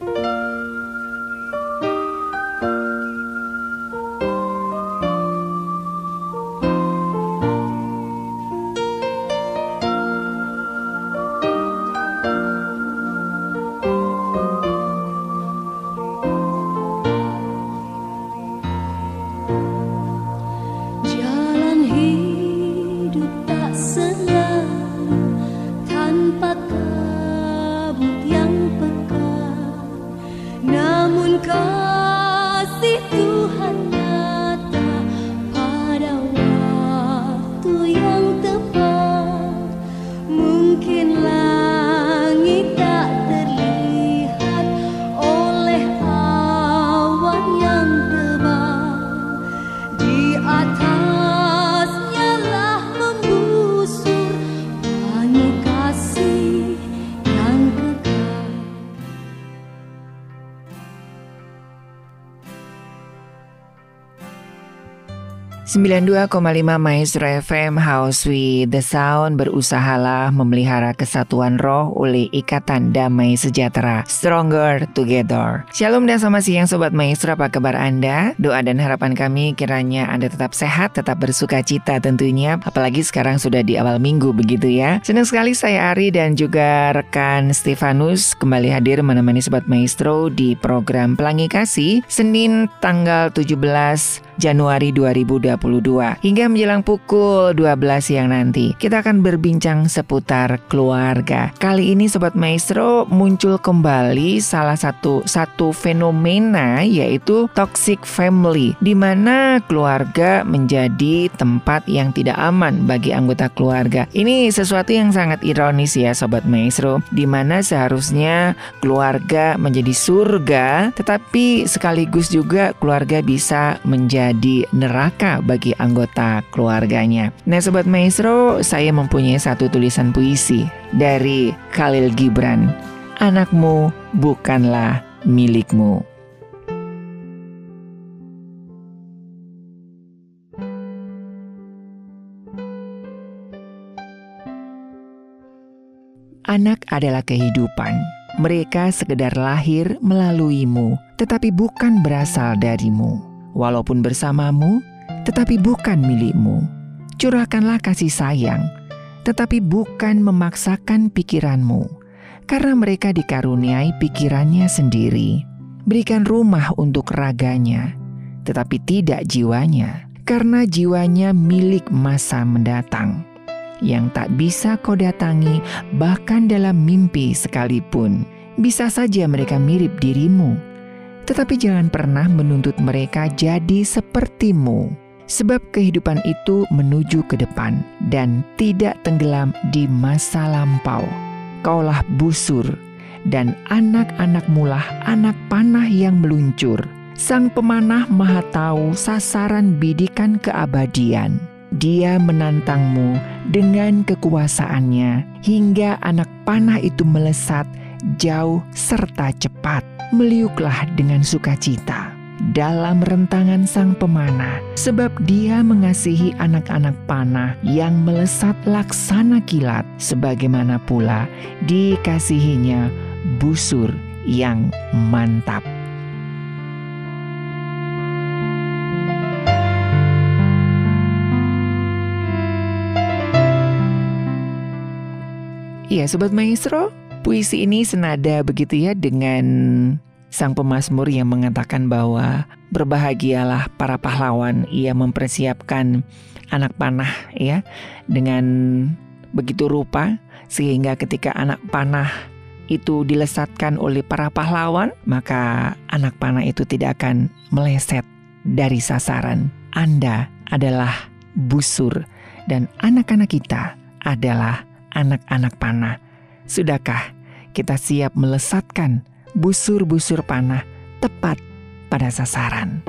Bye. 92,5 Maestro FM House with the Sound berusahalah memelihara kesatuan roh oleh ikatan damai sejahtera Stronger Together. Shalom dan selamat siang Sobat Maestro, apa kabar Anda? Doa dan harapan kami kiranya Anda tetap sehat, tetap bersuka cita tentunya, apalagi sekarang sudah di awal minggu begitu ya. Senang sekali saya Ari dan juga rekan Stefanus kembali hadir menemani Sobat Maestro di program Pelangi Kasih Senin tanggal 17 Januari 2022 hingga menjelang pukul 12 siang nanti. Kita akan berbincang seputar keluarga. Kali ini Sobat Maestro muncul kembali salah satu satu fenomena yaitu toxic family di mana keluarga menjadi tempat yang tidak aman bagi anggota keluarga. Ini sesuatu yang sangat ironis ya Sobat Maestro di mana seharusnya keluarga menjadi surga tetapi sekaligus juga keluarga bisa menjadi menjadi neraka bagi anggota keluarganya. Nah Sobat Maestro, saya mempunyai satu tulisan puisi dari Khalil Gibran. Anakmu bukanlah milikmu. Anak adalah kehidupan. Mereka sekedar lahir melaluimu, tetapi bukan berasal darimu walaupun bersamamu, tetapi bukan milikmu. Curahkanlah kasih sayang, tetapi bukan memaksakan pikiranmu, karena mereka dikaruniai pikirannya sendiri. Berikan rumah untuk raganya, tetapi tidak jiwanya, karena jiwanya milik masa mendatang yang tak bisa kau datangi, bahkan dalam mimpi sekalipun. Bisa saja mereka mirip dirimu, tetapi jangan pernah menuntut mereka jadi sepertimu, sebab kehidupan itu menuju ke depan dan tidak tenggelam di masa lampau. Kaulah busur, dan anak-anakmu lah anak panah yang meluncur. Sang pemanah maha tahu sasaran bidikan keabadian. Dia menantangmu dengan kekuasaannya hingga anak panah itu melesat jauh serta cepat meliuklah dengan sukacita dalam rentangan sang pemanah, sebab dia mengasihi anak-anak panah yang melesat laksana kilat, sebagaimana pula dikasihinya busur yang mantap. Iya, Sobat Maestro, Puisi ini senada begitu ya dengan sang pemazmur yang mengatakan bahwa berbahagialah para pahlawan ia mempersiapkan anak panah ya dengan begitu rupa sehingga ketika anak panah itu dilesatkan oleh para pahlawan maka anak panah itu tidak akan meleset dari sasaran. Anda adalah busur dan anak-anak kita adalah anak-anak panah Sudahkah kita siap melesatkan busur-busur panah tepat pada sasaran?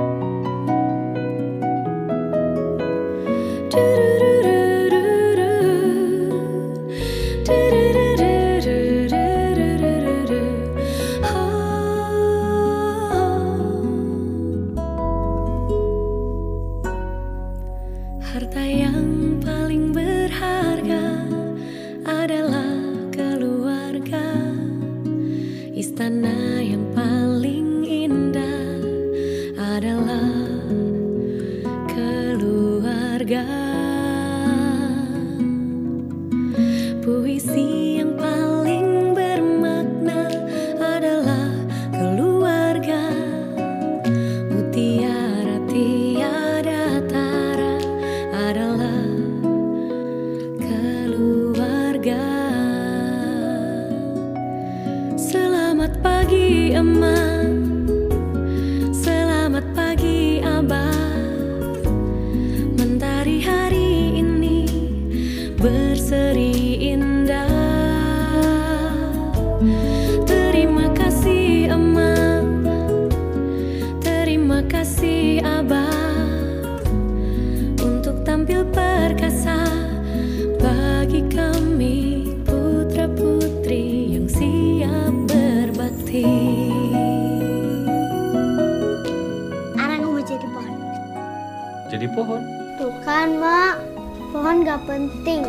Penting.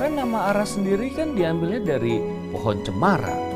Kan nama arah sendiri kan diambilnya dari pohon cemara.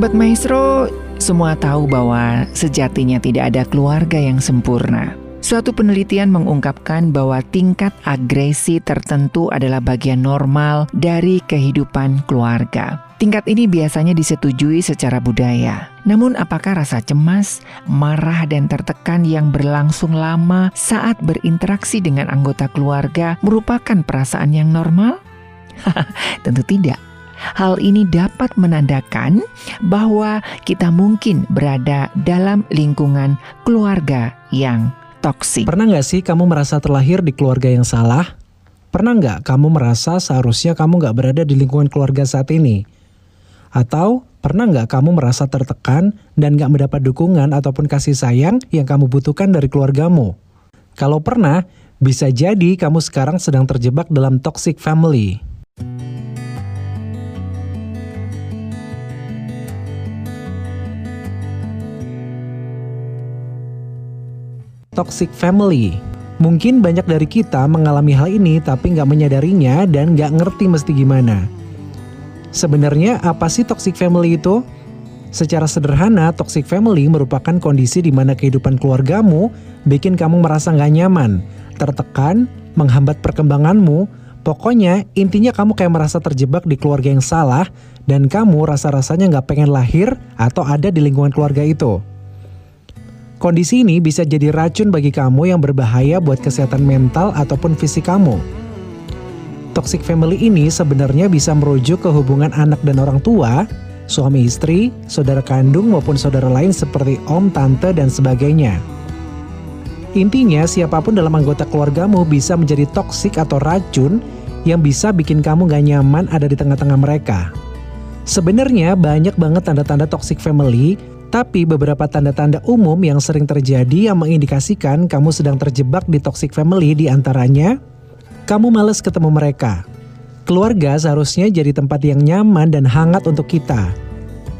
Sobat Maestro, semua tahu bahwa sejatinya tidak ada keluarga yang sempurna. Suatu penelitian mengungkapkan bahwa tingkat agresi tertentu adalah bagian normal dari kehidupan keluarga. Tingkat ini biasanya disetujui secara budaya. Namun apakah rasa cemas, marah dan tertekan yang berlangsung lama saat berinteraksi dengan anggota keluarga merupakan perasaan yang normal? Tentu tidak. Hal ini dapat menandakan bahwa kita mungkin berada dalam lingkungan keluarga yang toksik. Pernah nggak sih kamu merasa terlahir di keluarga yang salah? Pernah nggak kamu merasa seharusnya kamu nggak berada di lingkungan keluarga saat ini? Atau pernah nggak kamu merasa tertekan dan nggak mendapat dukungan ataupun kasih sayang yang kamu butuhkan dari keluargamu? Kalau pernah, bisa jadi kamu sekarang sedang terjebak dalam toxic family. Toxic family. Mungkin banyak dari kita mengalami hal ini tapi nggak menyadarinya dan nggak ngerti mesti gimana. Sebenarnya apa sih toxic family itu? Secara sederhana, toxic family merupakan kondisi di mana kehidupan keluargamu bikin kamu merasa nggak nyaman, tertekan, menghambat perkembanganmu. Pokoknya intinya kamu kayak merasa terjebak di keluarga yang salah dan kamu rasa-rasanya nggak pengen lahir atau ada di lingkungan keluarga itu. Kondisi ini bisa jadi racun bagi kamu yang berbahaya buat kesehatan mental ataupun fisik kamu. Toxic family ini sebenarnya bisa merujuk ke hubungan anak dan orang tua, suami istri, saudara kandung maupun saudara lain seperti om, tante, dan sebagainya. Intinya, siapa pun dalam anggota keluargamu bisa menjadi toksik atau racun yang bisa bikin kamu gak nyaman ada di tengah-tengah mereka. Sebenarnya banyak banget tanda-tanda toxic family, tapi beberapa tanda-tanda umum yang sering terjadi yang mengindikasikan kamu sedang terjebak di toxic family di antaranya, kamu males ketemu mereka. Keluarga seharusnya jadi tempat yang nyaman dan hangat untuk kita.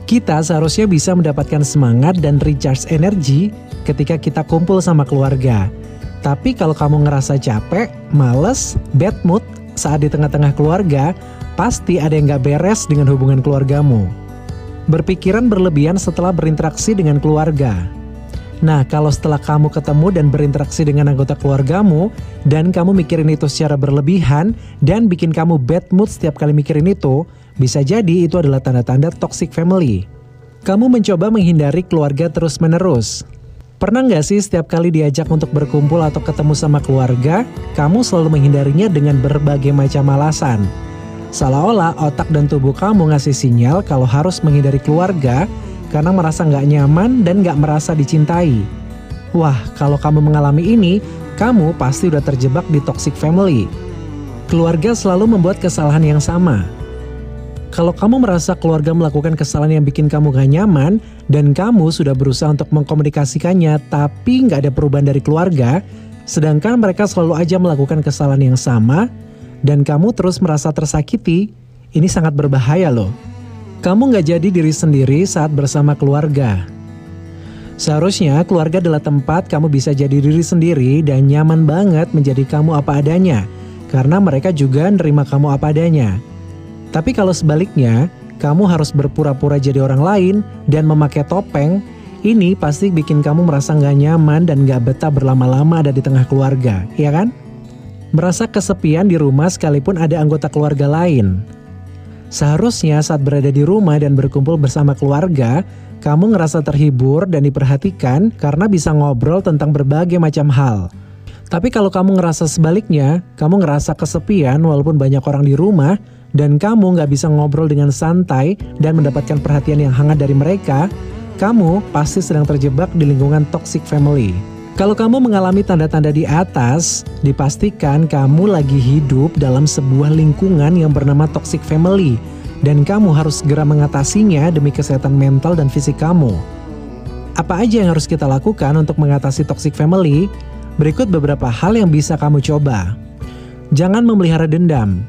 Kita seharusnya bisa mendapatkan semangat dan recharge energi ketika kita kumpul sama keluarga. Tapi kalau kamu ngerasa capek, males, bad mood saat di tengah-tengah keluarga, pasti ada yang gak beres dengan hubungan keluargamu. Berpikiran berlebihan setelah berinteraksi dengan keluarga. Nah, kalau setelah kamu ketemu dan berinteraksi dengan anggota keluargamu, dan kamu mikirin itu secara berlebihan, dan bikin kamu bad mood setiap kali mikirin itu, bisa jadi itu adalah tanda-tanda toxic family. Kamu mencoba menghindari keluarga terus-menerus. Pernah nggak sih setiap kali diajak untuk berkumpul atau ketemu sama keluarga, kamu selalu menghindarinya dengan berbagai macam alasan? Seolah-olah otak dan tubuh kamu ngasih sinyal kalau harus menghindari keluarga karena merasa nggak nyaman dan nggak merasa dicintai. Wah, kalau kamu mengalami ini, kamu pasti udah terjebak di toxic family. Keluarga selalu membuat kesalahan yang sama. Kalau kamu merasa keluarga melakukan kesalahan yang bikin kamu gak nyaman, dan kamu sudah berusaha untuk mengkomunikasikannya tapi nggak ada perubahan dari keluarga, sedangkan mereka selalu aja melakukan kesalahan yang sama, dan kamu terus merasa tersakiti, ini sangat berbahaya loh. Kamu nggak jadi diri sendiri saat bersama keluarga. Seharusnya keluarga adalah tempat kamu bisa jadi diri sendiri dan nyaman banget menjadi kamu apa adanya, karena mereka juga nerima kamu apa adanya. Tapi kalau sebaliknya, kamu harus berpura-pura jadi orang lain dan memakai topeng, ini pasti bikin kamu merasa nggak nyaman dan nggak betah berlama-lama ada di tengah keluarga, ya kan? Merasa kesepian di rumah sekalipun ada anggota keluarga lain. Seharusnya saat berada di rumah dan berkumpul bersama keluarga, kamu ngerasa terhibur dan diperhatikan karena bisa ngobrol tentang berbagai macam hal. Tapi kalau kamu ngerasa sebaliknya, kamu ngerasa kesepian walaupun banyak orang di rumah, dan kamu nggak bisa ngobrol dengan santai dan mendapatkan perhatian yang hangat dari mereka, kamu pasti sedang terjebak di lingkungan toxic family. Kalau kamu mengalami tanda-tanda di atas, dipastikan kamu lagi hidup dalam sebuah lingkungan yang bernama toxic family dan kamu harus segera mengatasinya demi kesehatan mental dan fisik kamu. Apa aja yang harus kita lakukan untuk mengatasi toxic family? Berikut beberapa hal yang bisa kamu coba. Jangan memelihara dendam.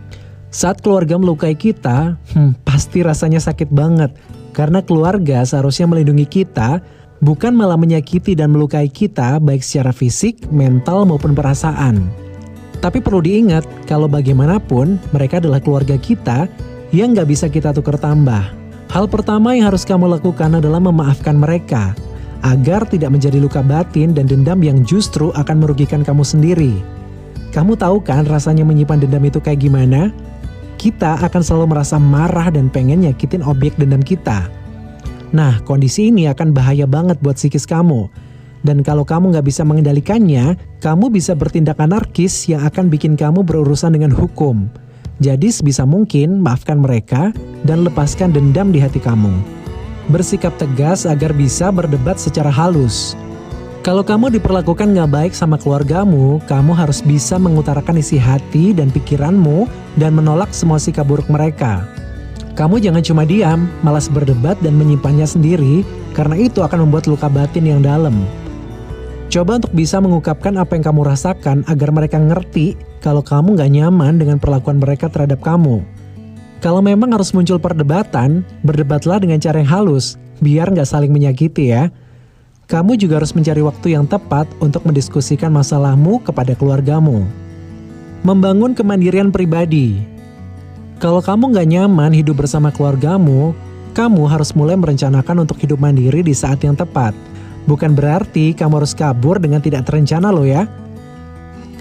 Saat keluarga melukai kita, hmm, pasti rasanya sakit banget karena keluarga seharusnya melindungi kita bukan malah menyakiti dan melukai kita baik secara fisik, mental maupun perasaan. Tapi perlu diingat kalau bagaimanapun mereka adalah keluarga kita yang gak bisa kita tukar tambah. Hal pertama yang harus kamu lakukan adalah memaafkan mereka agar tidak menjadi luka batin dan dendam yang justru akan merugikan kamu sendiri. Kamu tahu kan rasanya menyimpan dendam itu kayak gimana? Kita akan selalu merasa marah dan pengen nyakitin objek dendam kita. Nah, kondisi ini akan bahaya banget buat psikis kamu. Dan kalau kamu nggak bisa mengendalikannya, kamu bisa bertindak anarkis yang akan bikin kamu berurusan dengan hukum. Jadi sebisa mungkin maafkan mereka dan lepaskan dendam di hati kamu. Bersikap tegas agar bisa berdebat secara halus. Kalau kamu diperlakukan nggak baik sama keluargamu, kamu harus bisa mengutarakan isi hati dan pikiranmu dan menolak semua sikap buruk mereka. Kamu jangan cuma diam, malas berdebat dan menyimpannya sendiri, karena itu akan membuat luka batin yang dalam. Coba untuk bisa mengungkapkan apa yang kamu rasakan agar mereka ngerti kalau kamu gak nyaman dengan perlakuan mereka terhadap kamu. Kalau memang harus muncul perdebatan, berdebatlah dengan cara yang halus, biar gak saling menyakiti ya. Kamu juga harus mencari waktu yang tepat untuk mendiskusikan masalahmu kepada keluargamu. Membangun kemandirian pribadi, kalau kamu nggak nyaman hidup bersama keluargamu, kamu harus mulai merencanakan untuk hidup mandiri di saat yang tepat. Bukan berarti kamu harus kabur dengan tidak terencana loh ya.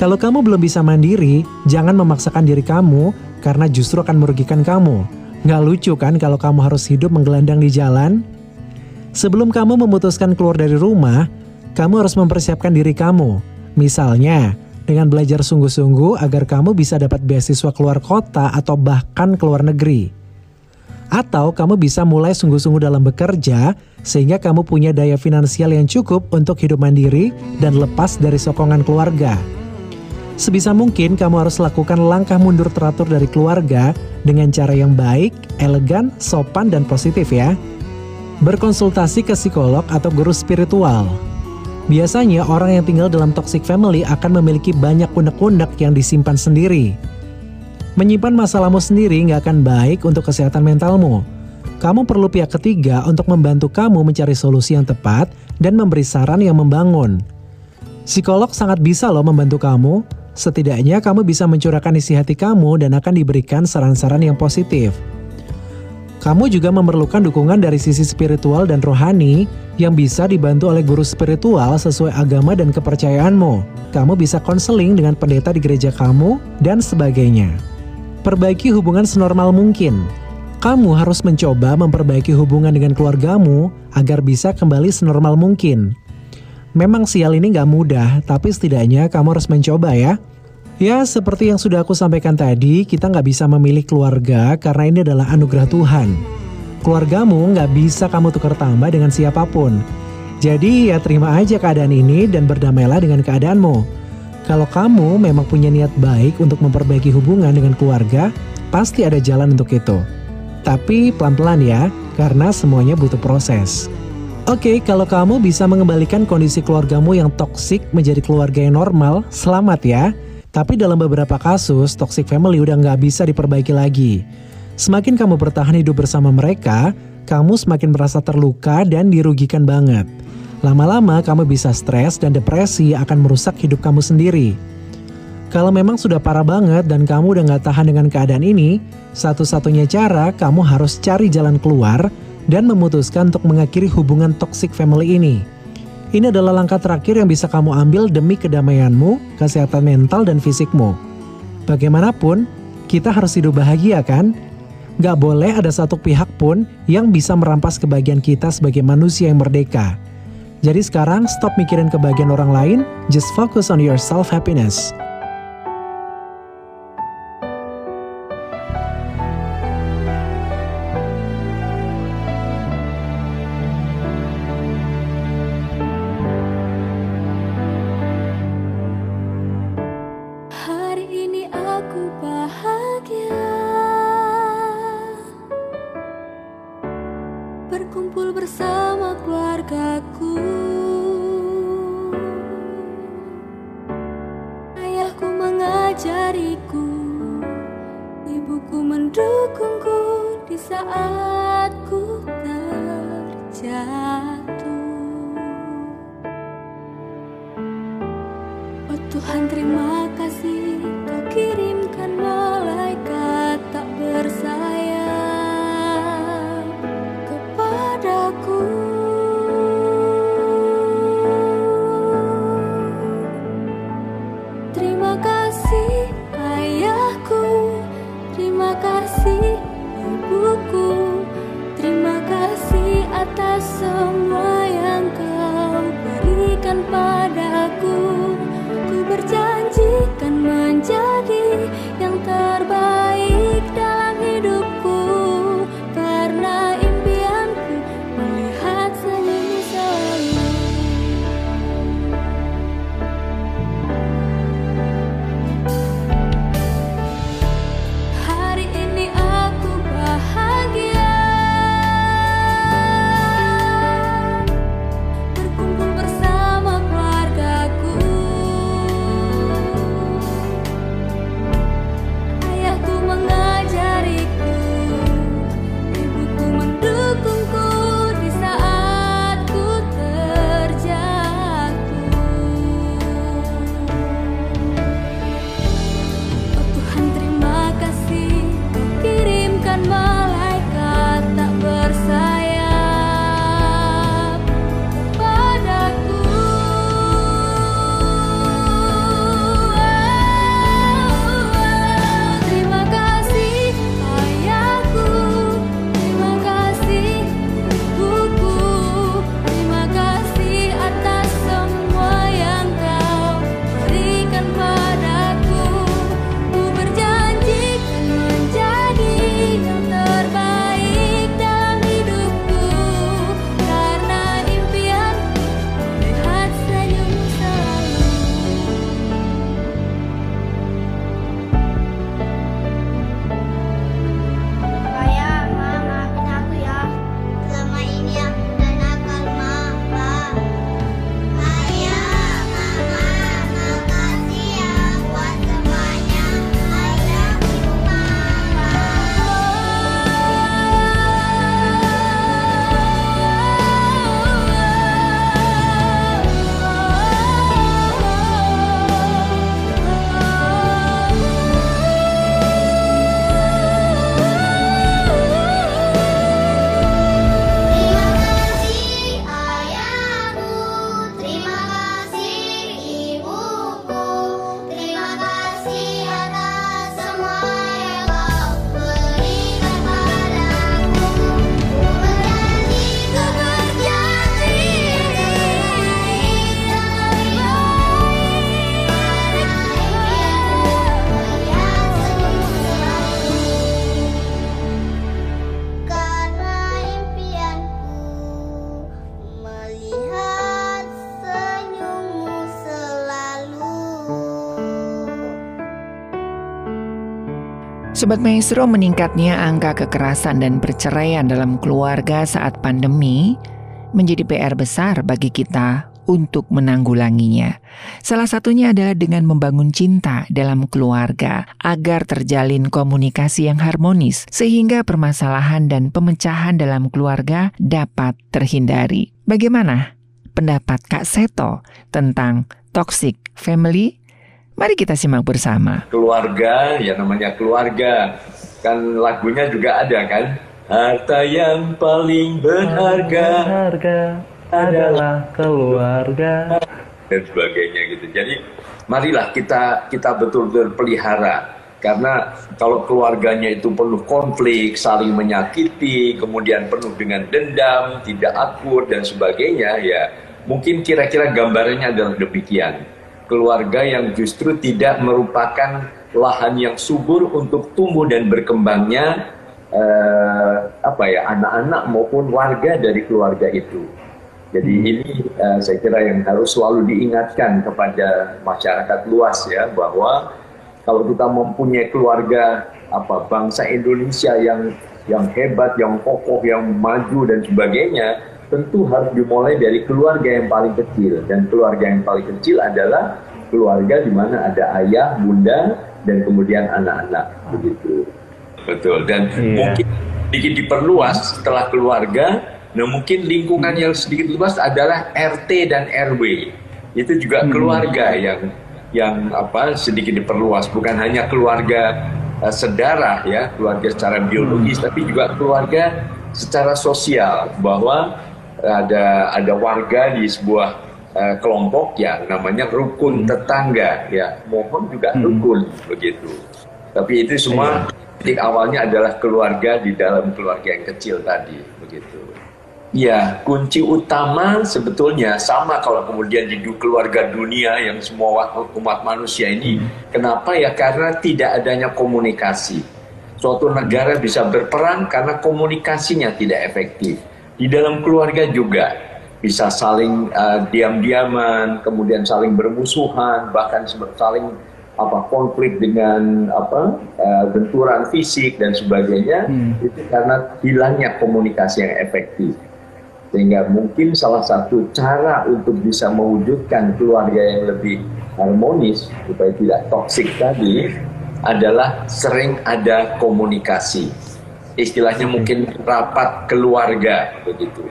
Kalau kamu belum bisa mandiri, jangan memaksakan diri kamu karena justru akan merugikan kamu. Nggak lucu kan kalau kamu harus hidup menggelandang di jalan? Sebelum kamu memutuskan keluar dari rumah, kamu harus mempersiapkan diri kamu. Misalnya, dengan belajar sungguh-sungguh agar kamu bisa dapat beasiswa keluar kota atau bahkan keluar negeri. Atau kamu bisa mulai sungguh-sungguh dalam bekerja sehingga kamu punya daya finansial yang cukup untuk hidup mandiri dan lepas dari sokongan keluarga. Sebisa mungkin kamu harus lakukan langkah mundur teratur dari keluarga dengan cara yang baik, elegan, sopan, dan positif ya. Berkonsultasi ke psikolog atau guru spiritual. Biasanya orang yang tinggal dalam toxic family akan memiliki banyak unek-unek yang disimpan sendiri. Menyimpan masalahmu sendiri nggak akan baik untuk kesehatan mentalmu. Kamu perlu pihak ketiga untuk membantu kamu mencari solusi yang tepat dan memberi saran yang membangun. Psikolog sangat bisa loh membantu kamu. Setidaknya kamu bisa mencurahkan isi hati kamu dan akan diberikan saran-saran yang positif. Kamu juga memerlukan dukungan dari sisi spiritual dan rohani yang bisa dibantu oleh guru spiritual sesuai agama dan kepercayaanmu. Kamu bisa konseling dengan pendeta di gereja kamu dan sebagainya. Perbaiki hubungan senormal mungkin. Kamu harus mencoba memperbaiki hubungan dengan keluargamu agar bisa kembali senormal mungkin. Memang sial ini gak mudah, tapi setidaknya kamu harus mencoba ya. Ya, seperti yang sudah aku sampaikan tadi, kita nggak bisa memilih keluarga karena ini adalah anugerah Tuhan. Keluargamu nggak bisa kamu tukar tambah dengan siapa pun. Jadi ya terima aja keadaan ini dan berdamailah dengan keadaanmu. Kalau kamu memang punya niat baik untuk memperbaiki hubungan dengan keluarga, pasti ada jalan untuk itu. Tapi pelan-pelan ya, karena semuanya butuh proses. Oke, kalau kamu bisa mengembalikan kondisi keluargamu yang toksik menjadi keluarga yang normal, selamat ya. Tapi dalam beberapa kasus, toxic family udah nggak bisa diperbaiki lagi. Semakin kamu bertahan hidup bersama mereka, kamu semakin merasa terluka dan dirugikan banget. Lama-lama kamu bisa stres dan depresi akan merusak hidup kamu sendiri. Kalau memang sudah parah banget dan kamu udah nggak tahan dengan keadaan ini, satu-satunya cara kamu harus cari jalan keluar dan memutuskan untuk mengakhiri hubungan toxic family ini. Ini adalah langkah terakhir yang bisa kamu ambil demi kedamaianmu, kesehatan mental, dan fisikmu. Bagaimanapun, kita harus hidup bahagia kan? Gak boleh ada satu pihak pun yang bisa merampas kebahagiaan kita sebagai manusia yang merdeka. Jadi sekarang stop mikirin kebahagiaan orang lain, just focus on your self-happiness. Sobat Maestro meningkatnya angka kekerasan dan perceraian dalam keluarga saat pandemi menjadi PR besar bagi kita untuk menanggulanginya. Salah satunya adalah dengan membangun cinta dalam keluarga agar terjalin komunikasi yang harmonis sehingga permasalahan dan pemecahan dalam keluarga dapat terhindari. Bagaimana pendapat Kak Seto tentang toxic family Mari kita simak bersama. Keluarga, ya namanya keluarga. Kan lagunya juga ada kan? Harta yang paling berharga, Harga adalah keluarga. dan sebagainya gitu. Jadi marilah kita kita betul-betul pelihara karena kalau keluarganya itu penuh konflik, saling menyakiti, kemudian penuh dengan dendam, tidak akur dan sebagainya ya mungkin kira-kira gambarannya adalah demikian keluarga yang justru tidak merupakan lahan yang subur untuk tumbuh dan berkembangnya eh, apa ya anak-anak maupun warga dari keluarga itu. Jadi ini eh, saya kira yang harus selalu diingatkan kepada masyarakat luas ya bahwa kalau kita mempunyai keluarga apa bangsa Indonesia yang yang hebat, yang kokoh, yang maju dan sebagainya, tentu harus dimulai dari keluarga yang paling kecil. Dan keluarga yang paling kecil adalah keluarga di mana ada ayah, bunda dan kemudian anak-anak. Begitu. Betul. Dan Iya. mungkin sedikit diperluas setelah keluarga, nah mungkin lingkungan yang sedikit luas adalah RT dan RW. Itu juga keluarga yang yang apa sedikit diperluas. Bukan hanya keluarga eh, sedarah ya, keluarga secara biologis tapi juga keluarga secara sosial. Bahwa ada ada warga di sebuah eh, kelompok yang namanya rukun tetangga ya. Mohon juga rukun begitu. Tapi itu semua titik awalnya adalah keluarga di dalam keluarga yang kecil tadi begitu. Ya kunci utama sebetulnya sama kalau kemudian di keluarga dunia yang semua umat manusia ini. Kenapa? Ya karena tidak adanya komunikasi. Suatu negara bisa berperang karena komunikasinya tidak efektif. Di dalam keluarga juga bisa saling uh, diam-diaman, kemudian saling bermusuhan, bahkan saling apa konflik dengan apa uh, benturan fisik dan sebagainya itu karena hilangnya komunikasi yang efektif. Sehingga mungkin salah satu cara untuk bisa mewujudkan keluarga yang lebih harmonis supaya tidak toksik tadi adalah sering ada komunikasi. Istilahnya mungkin rapat keluarga begitu.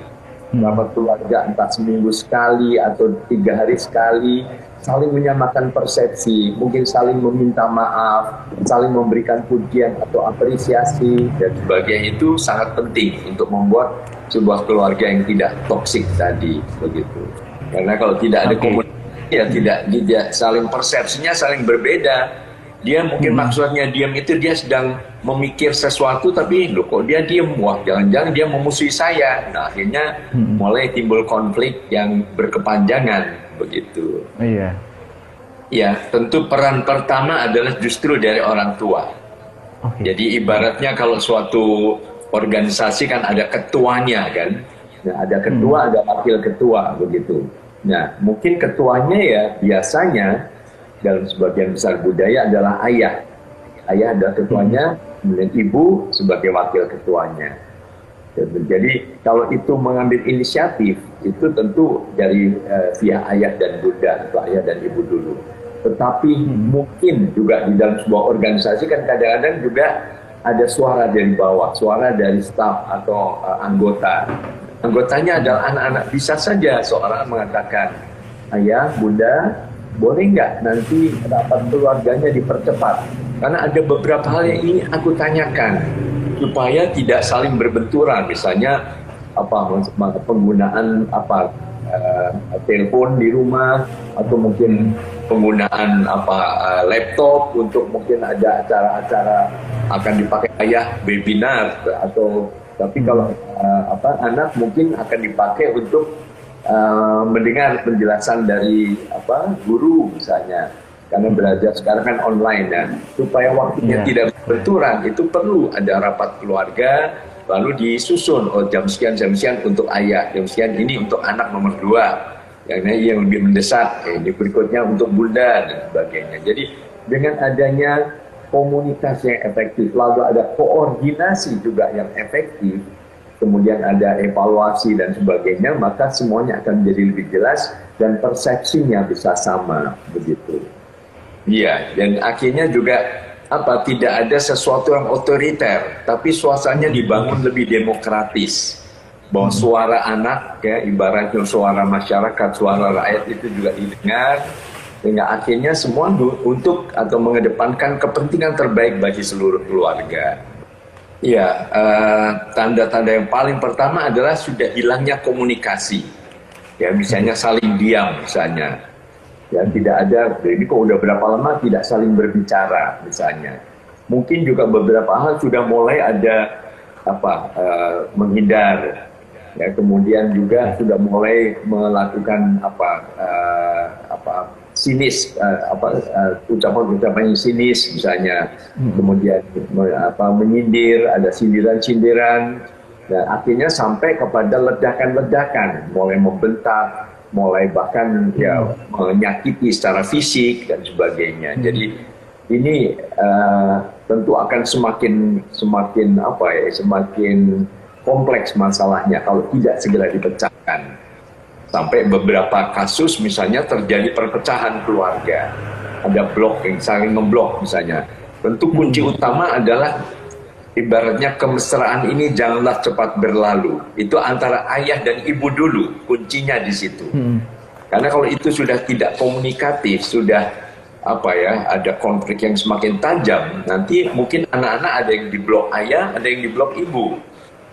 Rapat keluarga entah seminggu sekali atau tiga hari sekali saling menyamakan persepsi, mungkin saling meminta maaf, saling memberikan pujian atau apresiasi dan sebagainya itu sangat penting untuk membuat sebuah keluarga yang tidak toksik tadi begitu. Karena kalau tidak ada Oke. komunikasi ya tidak tidak saling persepsinya saling berbeda. Dia mungkin maksudnya diam itu dia sedang memikir sesuatu tapi loh kok dia diam wah jangan-jangan dia memusuhi saya. Nah akhirnya mulai timbul konflik yang berkepanjangan begitu. Iya. Ya, tentu peran pertama adalah justru dari orang tua. Oke. Jadi ibaratnya kalau suatu organisasi kan ada ketuanya kan. Nah, ada ketua, ada wakil ketua begitu. Nah, mungkin ketuanya ya biasanya dalam sebagian besar budaya adalah ayah. Ayah adalah ketuanya, kemudian ibu sebagai wakil ketuanya. Jadi kalau itu mengambil inisiatif itu tentu dari eh, pihak ayah dan bunda atau ayah dan ibu dulu. Tetapi mungkin juga di dalam sebuah organisasi kan kadang-kadang juga ada suara dari bawah, suara dari staf atau eh, anggota. Anggotanya adalah anak-anak. Bisa saja seorang mengatakan, ayah, bunda, boleh nggak nanti rapat keluarganya dipercepat? Karena ada beberapa hal yang ingin aku tanyakan supaya tidak saling berbenturan. Misalnya apa penggunaan apa eh, telepon di rumah atau mungkin penggunaan apa eh, laptop untuk mungkin ada acara-acara akan dipakai ayah webinar atau tapi kalau eh, apa anak mungkin akan dipakai untuk eh, mendengar penjelasan dari apa guru misalnya. Karena belajar sekarang kan online ya supaya waktunya Iya. tidak berbenturan itu perlu ada rapat keluarga lalu disusun oh jam sekian jam sekian untuk ayah jam sekian ini untuk anak nomor dua. Yang ini yang lebih mendesak eh, ini berikutnya untuk bunda dan sebagainya. Jadi dengan adanya komunikasi yang efektif, lalu ada koordinasi juga yang efektif, kemudian ada evaluasi dan sebagainya, maka semuanya akan menjadi lebih jelas dan persepsinya bisa sama begitu. Iya, dan akhirnya juga apa tidak ada sesuatu yang otoriter, tapi suasananya dibangun lebih demokratis. Bahwa suara anak ya ibaratnya suara masyarakat, suara rakyat itu juga didengar, sehingga akhirnya semua untuk atau mengedepankan kepentingan terbaik bagi seluruh keluarga. Ya, tanda-tanda uh, yang paling pertama adalah sudah hilangnya komunikasi. Ya, misalnya saling diam, misalnya. Ya, tidak ada, ini kok udah berapa lama tidak saling berbicara, misalnya. Mungkin juga beberapa hal sudah mulai ada apa uh, menghindar ya kemudian juga sudah mulai melakukan apa uh, apa sinis uh, apa uh, ucapan-ucapan yang sinis misalnya hmm. kemudian apa menyindir ada sindiran-sindiran dan akhirnya sampai kepada ledakan-ledakan mulai membentak mulai bahkan ya hmm. menyakiti secara fisik dan sebagainya hmm. jadi ini uh, tentu akan semakin semakin apa ya semakin kompleks masalahnya kalau tidak segera dipecahkan sampai beberapa kasus misalnya terjadi perpecahan keluarga. Ada blok yang saling ngeblok misalnya. Tentu kunci hmm. utama adalah ibaratnya kemesraan ini janganlah cepat berlalu. Itu antara ayah dan ibu dulu kuncinya di situ. Hmm. karena kalau itu sudah tidak komunikatif sudah apa ya ada konflik yang semakin tajam nanti mungkin anak-anak ada yang diblok ayah ada yang diblok ibu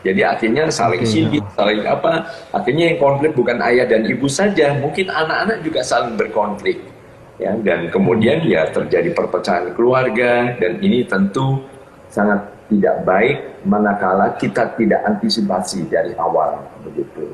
jadi akhirnya saling okay. sindir, saling apa? Akhirnya yang konflik bukan ayah dan ibu saja, mungkin anak-anak juga saling berkonflik. Ya, dan kemudian ya terjadi perpecahan keluarga dan ini tentu sangat tidak baik manakala kita tidak antisipasi dari awal begitu.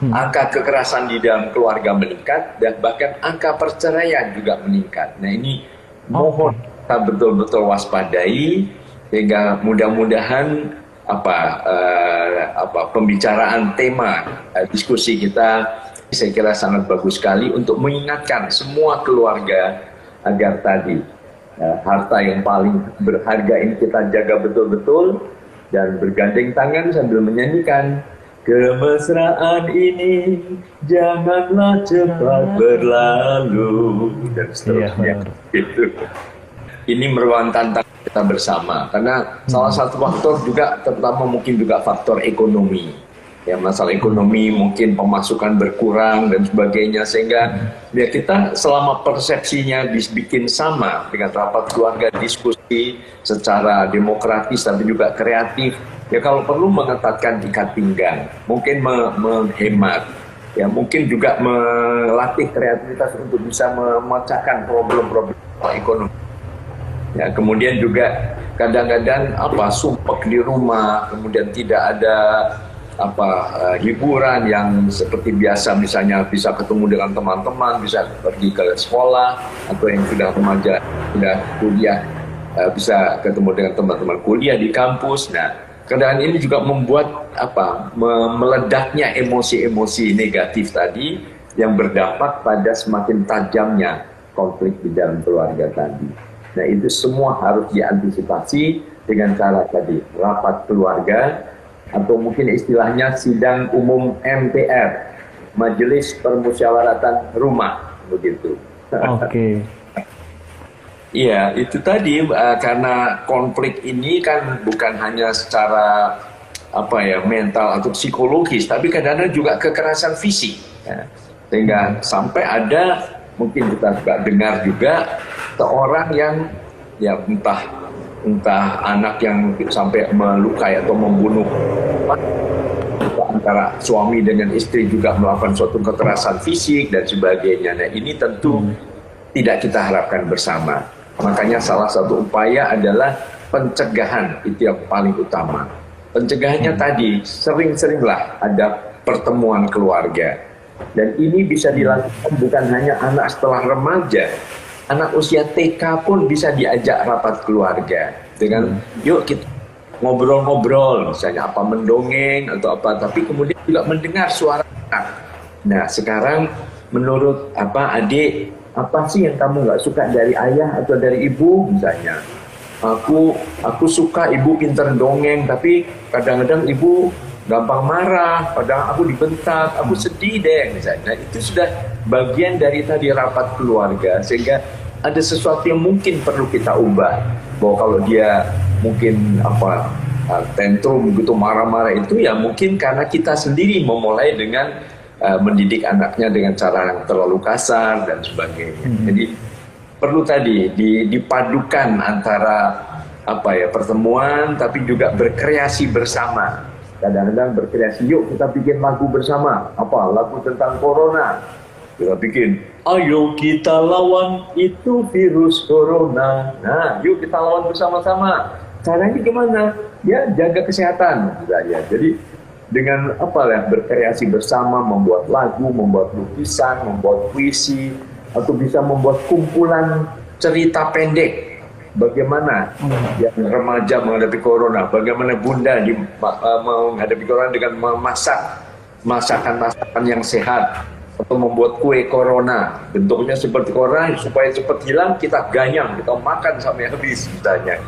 Hmm. Angka kekerasan di dalam keluarga meningkat dan bahkan angka perceraian juga meningkat. Nah ini mohon kita betul-betul waspadai sehingga mudah-mudahan apa uh, apa pembicaraan tema uh, diskusi kita saya kira sangat bagus sekali untuk mengingatkan semua keluarga agar tadi uh, harta yang paling berharga ini kita jaga betul-betul dan bergandeng tangan sambil menyanyikan kemesraan ini janganlah cepat berlalu dan seterusnya. Iya, itu. Ini merupakan tantangan kita bersama. Karena hmm. salah satu faktor juga terutama mungkin juga faktor ekonomi. Ya masalah ekonomi mungkin pemasukan berkurang dan sebagainya. Sehingga hmm. ya kita selama persepsinya dibikin sama dengan rapat keluarga diskusi secara demokratis tapi juga kreatif. Ya kalau perlu mengetatkan ikat pinggang mungkin me menghemat. Ya mungkin juga melatih kreativitas untuk bisa memecahkan problem-problem ekonomi Ya, kemudian juga kadang-kadang apa sumpah di rumah, kemudian tidak ada apa uh, hiburan yang seperti biasa misalnya bisa ketemu dengan teman-teman, bisa pergi ke sekolah atau yang sudah remaja, sudah kuliah uh, bisa ketemu dengan teman-teman kuliah di kampus. Nah, keadaan ini juga membuat apa meledaknya emosi-emosi negatif tadi yang berdampak pada semakin tajamnya konflik di dalam keluarga tadi. Nah itu semua harus diantisipasi dengan cara tadi rapat keluarga atau mungkin istilahnya sidang umum MPR, Majelis Permusyawaratan Rumah begitu. Oke. Okay. Iya, itu tadi uh, karena konflik ini kan bukan hanya secara apa ya mental atau psikologis, tapi kadang-kadang juga kekerasan fisik. Ya. Sehingga sampai ada mungkin kita juga dengar juga seorang yang ya entah entah anak yang sampai melukai atau membunuh antara suami dengan istri juga melakukan suatu kekerasan fisik dan sebagainya. Nah ini tentu hmm. tidak kita harapkan bersama. Makanya salah satu upaya adalah pencegahan itu yang paling utama. Pencegahannya hmm. tadi sering-seringlah ada pertemuan keluarga dan ini bisa dilakukan bukan hanya anak setelah remaja, anak usia TK pun bisa diajak rapat keluarga dengan hmm. yuk kita ngobrol-ngobrol misalnya apa mendongeng atau apa tapi kemudian juga mendengar suara anak. Nah sekarang menurut apa adik apa sih yang kamu nggak suka dari ayah atau dari ibu misalnya aku aku suka ibu pinter dongeng tapi kadang-kadang ibu gampang marah kadang aku dibentak aku sedih deh misalnya nah, itu sudah bagian dari tadi rapat keluarga sehingga ada sesuatu yang mungkin perlu kita ubah bahwa kalau dia mungkin apa uh, tantrum gitu marah-marah itu ya mungkin karena kita sendiri memulai dengan uh, mendidik anaknya dengan cara yang terlalu kasar dan sebagainya. Hmm. Jadi perlu tadi dipadukan antara apa ya pertemuan tapi juga berkreasi bersama. Kadang-kadang berkreasi, yuk kita bikin lagu bersama. Apa? Lagu tentang corona. Kita bikin, ayo kita lawan itu virus corona. Nah, yuk kita lawan bersama-sama. Caranya gimana? Ya jaga kesehatan misalnya. Jadi dengan apa ya berkreasi bersama, membuat lagu, membuat lukisan, membuat puisi, atau bisa membuat kumpulan cerita pendek bagaimana hmm. yang remaja menghadapi corona, bagaimana bunda di, uh, menghadapi corona dengan memasak masakan-masakan yang sehat atau membuat kue corona? Bentuknya seperti corona supaya cepat hilang kita ganyang kita makan sampai habis misalnya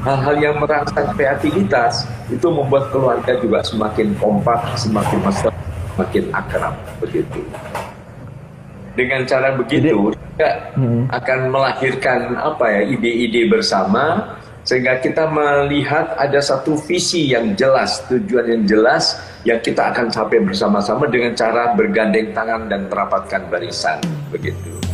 hal-hal yang merangsang kreativitas itu membuat keluarga juga semakin kompak semakin mesra semakin akrab begitu. Dengan cara begitu juga hmm. akan melahirkan apa ya ide-ide bersama sehingga kita melihat ada satu visi yang jelas, tujuan yang jelas yang kita akan capai bersama-sama dengan cara bergandeng tangan dan merapatkan barisan begitu.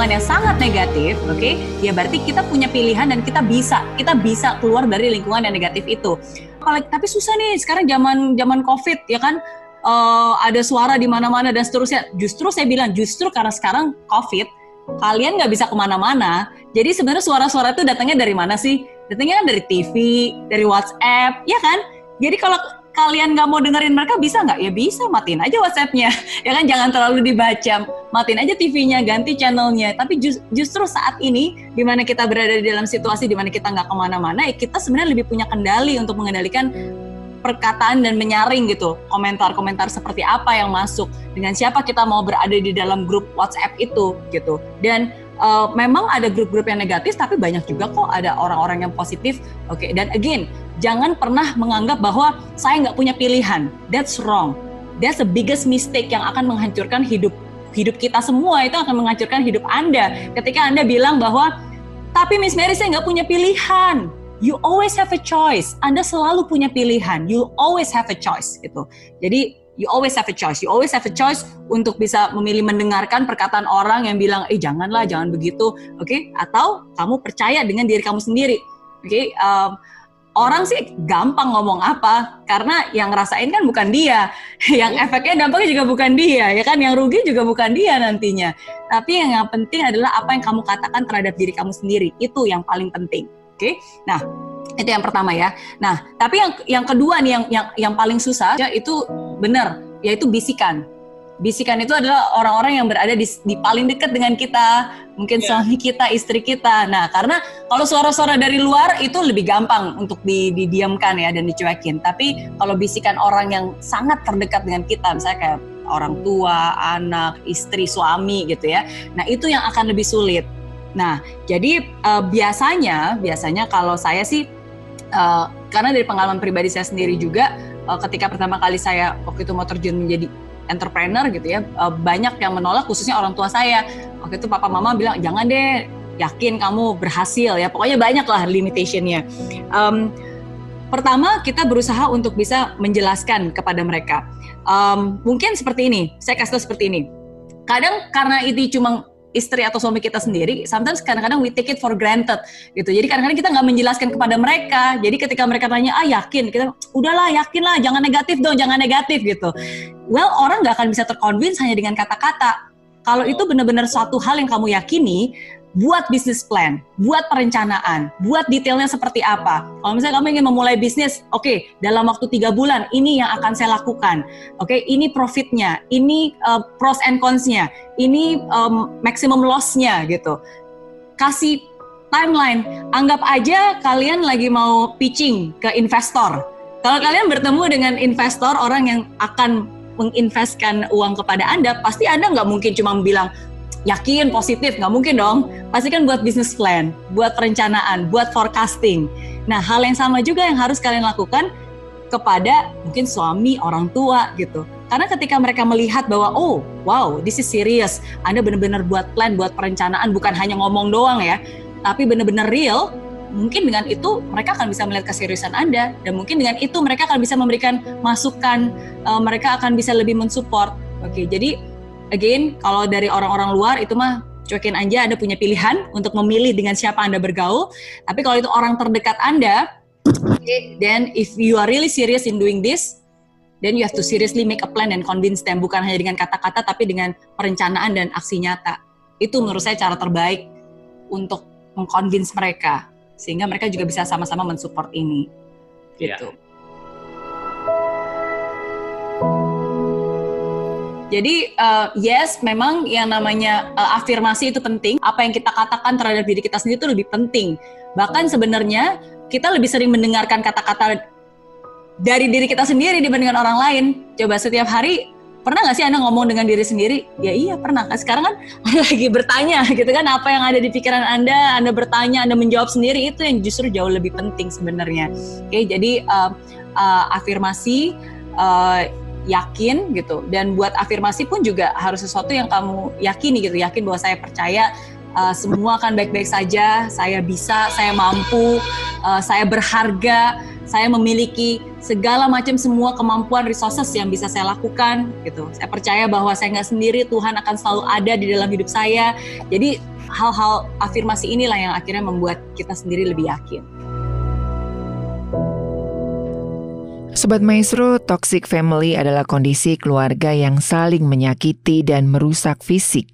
Lingkungan yang sangat negatif, oke, ya berarti kita punya pilihan dan kita bisa, kita bisa keluar dari lingkungan yang negatif itu. Apalagi, tapi susah nih sekarang zaman zaman covid ya kan, eh, ada suara di mana-mana dan seterusnya. Justru saya bilang justru karena sekarang covid, kalian nggak bisa ke mana-mana. Jadi sebenarnya suara-suara itu datangnya dari mana sih? Datangnya kan dari TV, dari WhatsApp, ya kan? Jadi kalau kalian nggak mau dengerin mereka bisa nggak? Ya bisa, matiin aja WhatsApp-nya. Ya kan jangan terlalu dibaca, matiin aja TV-nya, ganti channelnya. Tapi jus- justru saat ini, di mana kita berada di dalam situasi di mana kita nggak ke mana-mana, ya kita sebenarnya lebih punya kendali untuk mengendalikan perkataan dan menyaring gitu komentar-komentar seperti apa yang masuk dengan siapa kita mau berada di dalam grup WhatsApp itu gitu dan uh, memang ada grup-grup yang negatif tapi banyak juga kok ada orang-orang yang positif oke dan again jangan pernah menganggap bahwa saya nggak punya pilihan that's wrong that's the biggest mistake yang akan menghancurkan hidup hidup kita semua itu akan menghancurkan hidup anda ketika anda bilang bahwa tapi Miss Mary saya nggak punya pilihan you always have a choice. Anda selalu punya pilihan. You always have a choice gitu. Jadi you always have a choice. You always have a choice untuk bisa memilih mendengarkan perkataan orang yang bilang, eh janganlah, jangan begitu, oke? Atau kamu percaya dengan diri kamu sendiri, oke? Um, orang sih gampang ngomong apa karena yang ngerasain kan bukan dia, yang efeknya dampaknya juga bukan dia, ya kan? Yang rugi juga bukan dia nantinya. Tapi yang, yang penting adalah apa yang kamu katakan terhadap diri kamu sendiri. Itu yang paling penting. Oke, nah itu yang pertama ya. Nah, tapi yang yang kedua nih yang yang yang paling susah ya itu benar, yaitu bisikan. Bisikan itu adalah orang-orang yang berada di, di paling dekat dengan kita, mungkin suami kita, istri kita. Nah, karena kalau suara-suara dari luar itu lebih gampang untuk di, didiamkan ya dan dicuekin. Tapi kalau bisikan orang yang sangat terdekat dengan kita, misalnya kayak orang tua, anak, istri, suami gitu ya. Nah, itu yang akan lebih sulit. Nah, jadi uh, biasanya, biasanya kalau saya sih, uh, karena dari pengalaman pribadi saya sendiri juga, uh, ketika pertama kali saya waktu itu mau terjun menjadi entrepreneur gitu ya, uh, banyak yang menolak, khususnya orang tua saya. Waktu itu papa mama bilang jangan deh, yakin kamu berhasil ya, pokoknya banyak lah limitationnya. Um, pertama kita berusaha untuk bisa menjelaskan kepada mereka. Um, mungkin seperti ini, saya kasih tahu seperti ini. Kadang karena itu cuma istri atau suami kita sendiri, sometimes kadang-kadang we take it for granted gitu. Jadi kadang-kadang kita nggak menjelaskan kepada mereka. Jadi ketika mereka tanya, ah yakin, kita udahlah yakin lah, jangan negatif dong, jangan negatif gitu. Well orang nggak akan bisa terconvince hanya dengan kata-kata. Kalau itu benar-benar suatu hal yang kamu yakini, buat bisnis plan, buat perencanaan, buat detailnya seperti apa. Kalau misalnya kamu ingin memulai bisnis, oke, okay, dalam waktu tiga bulan ini yang akan saya lakukan. Oke, okay, ini profitnya, ini uh, pros and cons-nya, ini um, maximum loss-nya gitu. Kasih timeline. Anggap aja kalian lagi mau pitching ke investor. Kalau kalian bertemu dengan investor, orang yang akan menginvestkan uang kepada Anda, pasti Anda nggak mungkin cuma bilang, yakin positif nggak mungkin dong. Pasti kan buat bisnis plan buat perencanaan buat forecasting. Nah hal yang sama juga yang harus kalian lakukan kepada mungkin suami orang tua gitu. Karena ketika mereka melihat bahwa oh wow this is serious. Anda benar-benar buat plan buat perencanaan bukan hanya ngomong doang ya tapi benar-benar real mungkin dengan itu mereka akan bisa melihat keseriusan Anda. Dan mungkin dengan itu mereka akan bisa memberikan masukan, uh, mereka akan bisa lebih mensupport. Oke, jadi again kalau dari orang-orang luar itu mah cuekin aja Anda punya pilihan untuk memilih dengan siapa Anda bergaul. Tapi kalau itu orang terdekat Anda, okay, then if you are really serious in doing this, then you have to seriously make a plan and convince them bukan hanya dengan kata-kata tapi dengan perencanaan dan aksi nyata. Itu menurut saya cara terbaik untuk mengconvince mereka sehingga mereka juga bisa sama-sama mensupport ini. Iya. Gitu. Jadi uh, yes, memang yang namanya uh, afirmasi itu penting. Apa yang kita katakan terhadap diri kita sendiri itu lebih penting. Bahkan sebenarnya kita lebih sering mendengarkan kata-kata dari diri kita sendiri dibandingkan orang lain. Coba setiap hari pernah nggak sih anda ngomong dengan diri sendiri? Ya iya pernah. Sekarang kan lagi bertanya gitu kan apa yang ada di pikiran anda, anda bertanya, anda menjawab sendiri itu yang justru jauh lebih penting sebenarnya. Oke, jadi uh, uh, afirmasi. Uh, yakin gitu. Dan buat afirmasi pun juga harus sesuatu yang kamu yakini gitu. Yakin bahwa saya percaya uh, semua akan baik-baik saja. Saya bisa saya mampu uh, saya berharga saya memiliki segala macam semua kemampuan resources yang bisa saya lakukan gitu. Saya percaya bahwa saya nggak sendiri Tuhan akan selalu ada di dalam hidup saya. Jadi hal-hal afirmasi inilah yang akhirnya membuat kita sendiri lebih yakin Sobat Maestro, toxic family adalah kondisi keluarga yang saling menyakiti dan merusak fisik,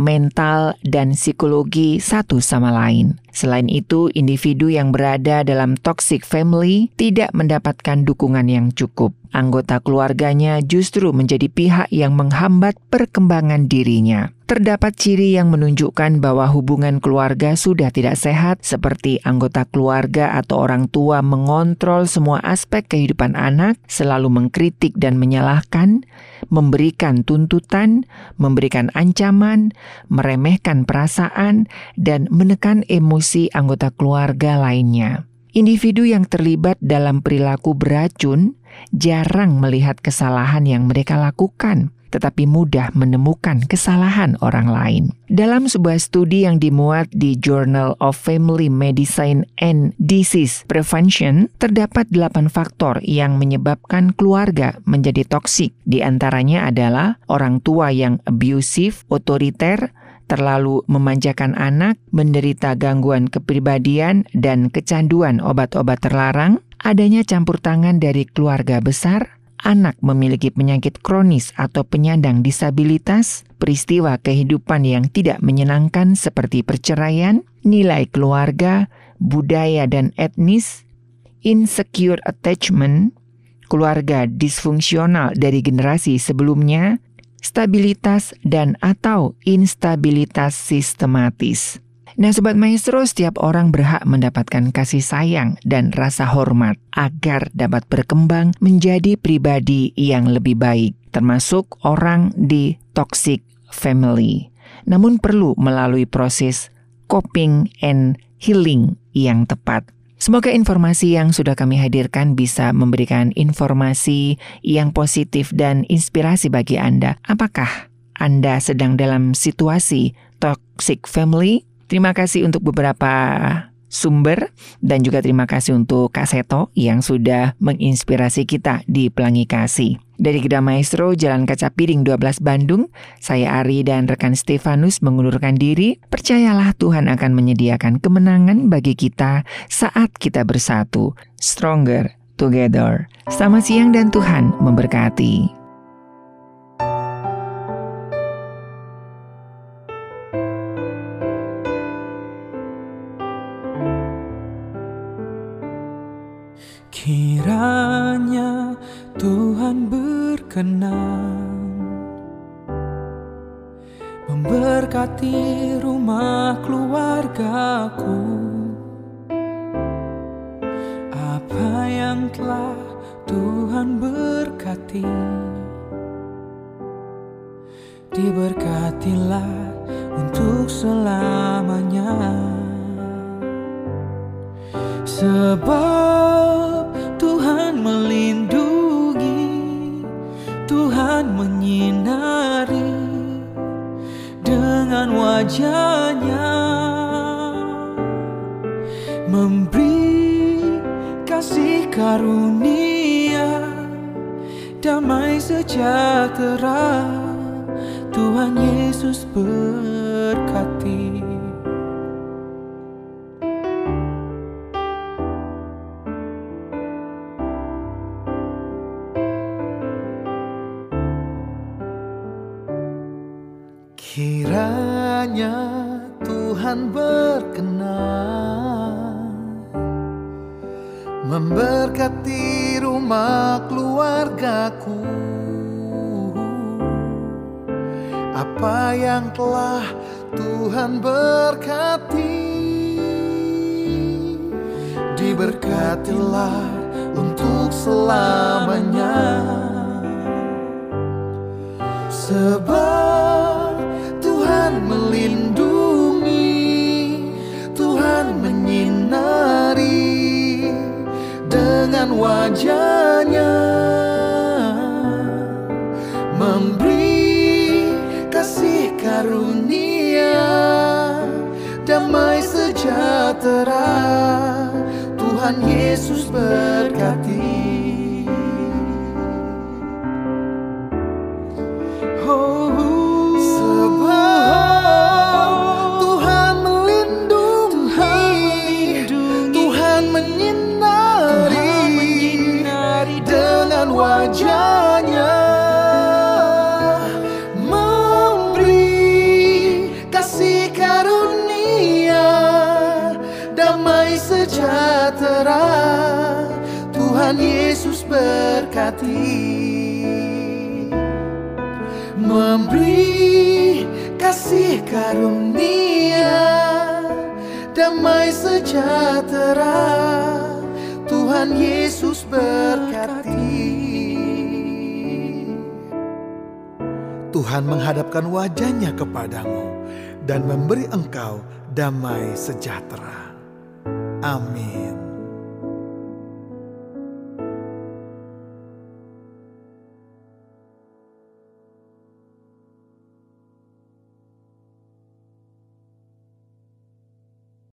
mental, dan psikologi satu sama lain. Selain itu, individu yang berada dalam toxic family tidak mendapatkan dukungan yang cukup. Anggota keluarganya justru menjadi pihak yang menghambat perkembangan dirinya. Terdapat ciri yang menunjukkan bahwa hubungan keluarga sudah tidak sehat, seperti anggota keluarga atau orang tua mengontrol semua aspek kehidupan anak, selalu mengkritik dan menyalahkan, memberikan tuntutan, memberikan ancaman, meremehkan perasaan, dan menekan emosi anggota keluarga lainnya. Individu yang terlibat dalam perilaku beracun jarang melihat kesalahan yang mereka lakukan, tetapi mudah menemukan kesalahan orang lain. Dalam sebuah studi yang dimuat di Journal of Family Medicine and Disease Prevention, terdapat delapan faktor yang menyebabkan keluarga menjadi toksik. Di antaranya adalah orang tua yang abusive, otoriter, terlalu memanjakan anak, menderita gangguan kepribadian dan kecanduan obat-obat terlarang, adanya campur tangan dari keluarga besar, anak memiliki penyakit kronis atau penyandang disabilitas, peristiwa kehidupan yang tidak menyenangkan seperti perceraian, nilai keluarga, budaya dan etnis, insecure attachment, keluarga disfungsional dari generasi sebelumnya, stabilitas dan atau instabilitas sistematis. Nah Sobat Maestro, setiap orang berhak mendapatkan kasih sayang dan rasa hormat agar dapat berkembang menjadi pribadi yang lebih baik, termasuk orang di toxic family. Namun perlu melalui proses coping and healing yang tepat. Semoga informasi yang sudah kami hadirkan bisa memberikan informasi yang positif dan inspirasi bagi Anda. Apakah Anda sedang dalam situasi toxic family? Terima kasih untuk beberapa sumber dan juga terima kasih untuk Kak Seto yang sudah menginspirasi kita di Pelangi Kasih. Dari Geda Maestro, Jalan Kaca Piring 12 Bandung, saya Ari dan rekan Stefanus mengundurkan diri. Percayalah Tuhan akan menyediakan kemenangan bagi kita saat kita bersatu. Stronger together. Selamat siang dan Tuhan memberkati. Tuhan berkenan Memberkati rumah keluargaku. Apa yang telah Tuhan berkati Diberkatilah untuk selamanya. Sebab Tuhan melindungi, Tuhan menyinari dengan wajahnya Memberi kasih karunia Damai sejahtera. Tuhan Yesus berkati. Wajahnya, memberi kasih karunia, damai sejahtera. Tuhan Yesus berkati. Karunia damai sejahtera Tuhan Yesus berkati Tuhan menghadapkan wajahnya kepadamu dan memberi engkau damai sejahtera. Amin.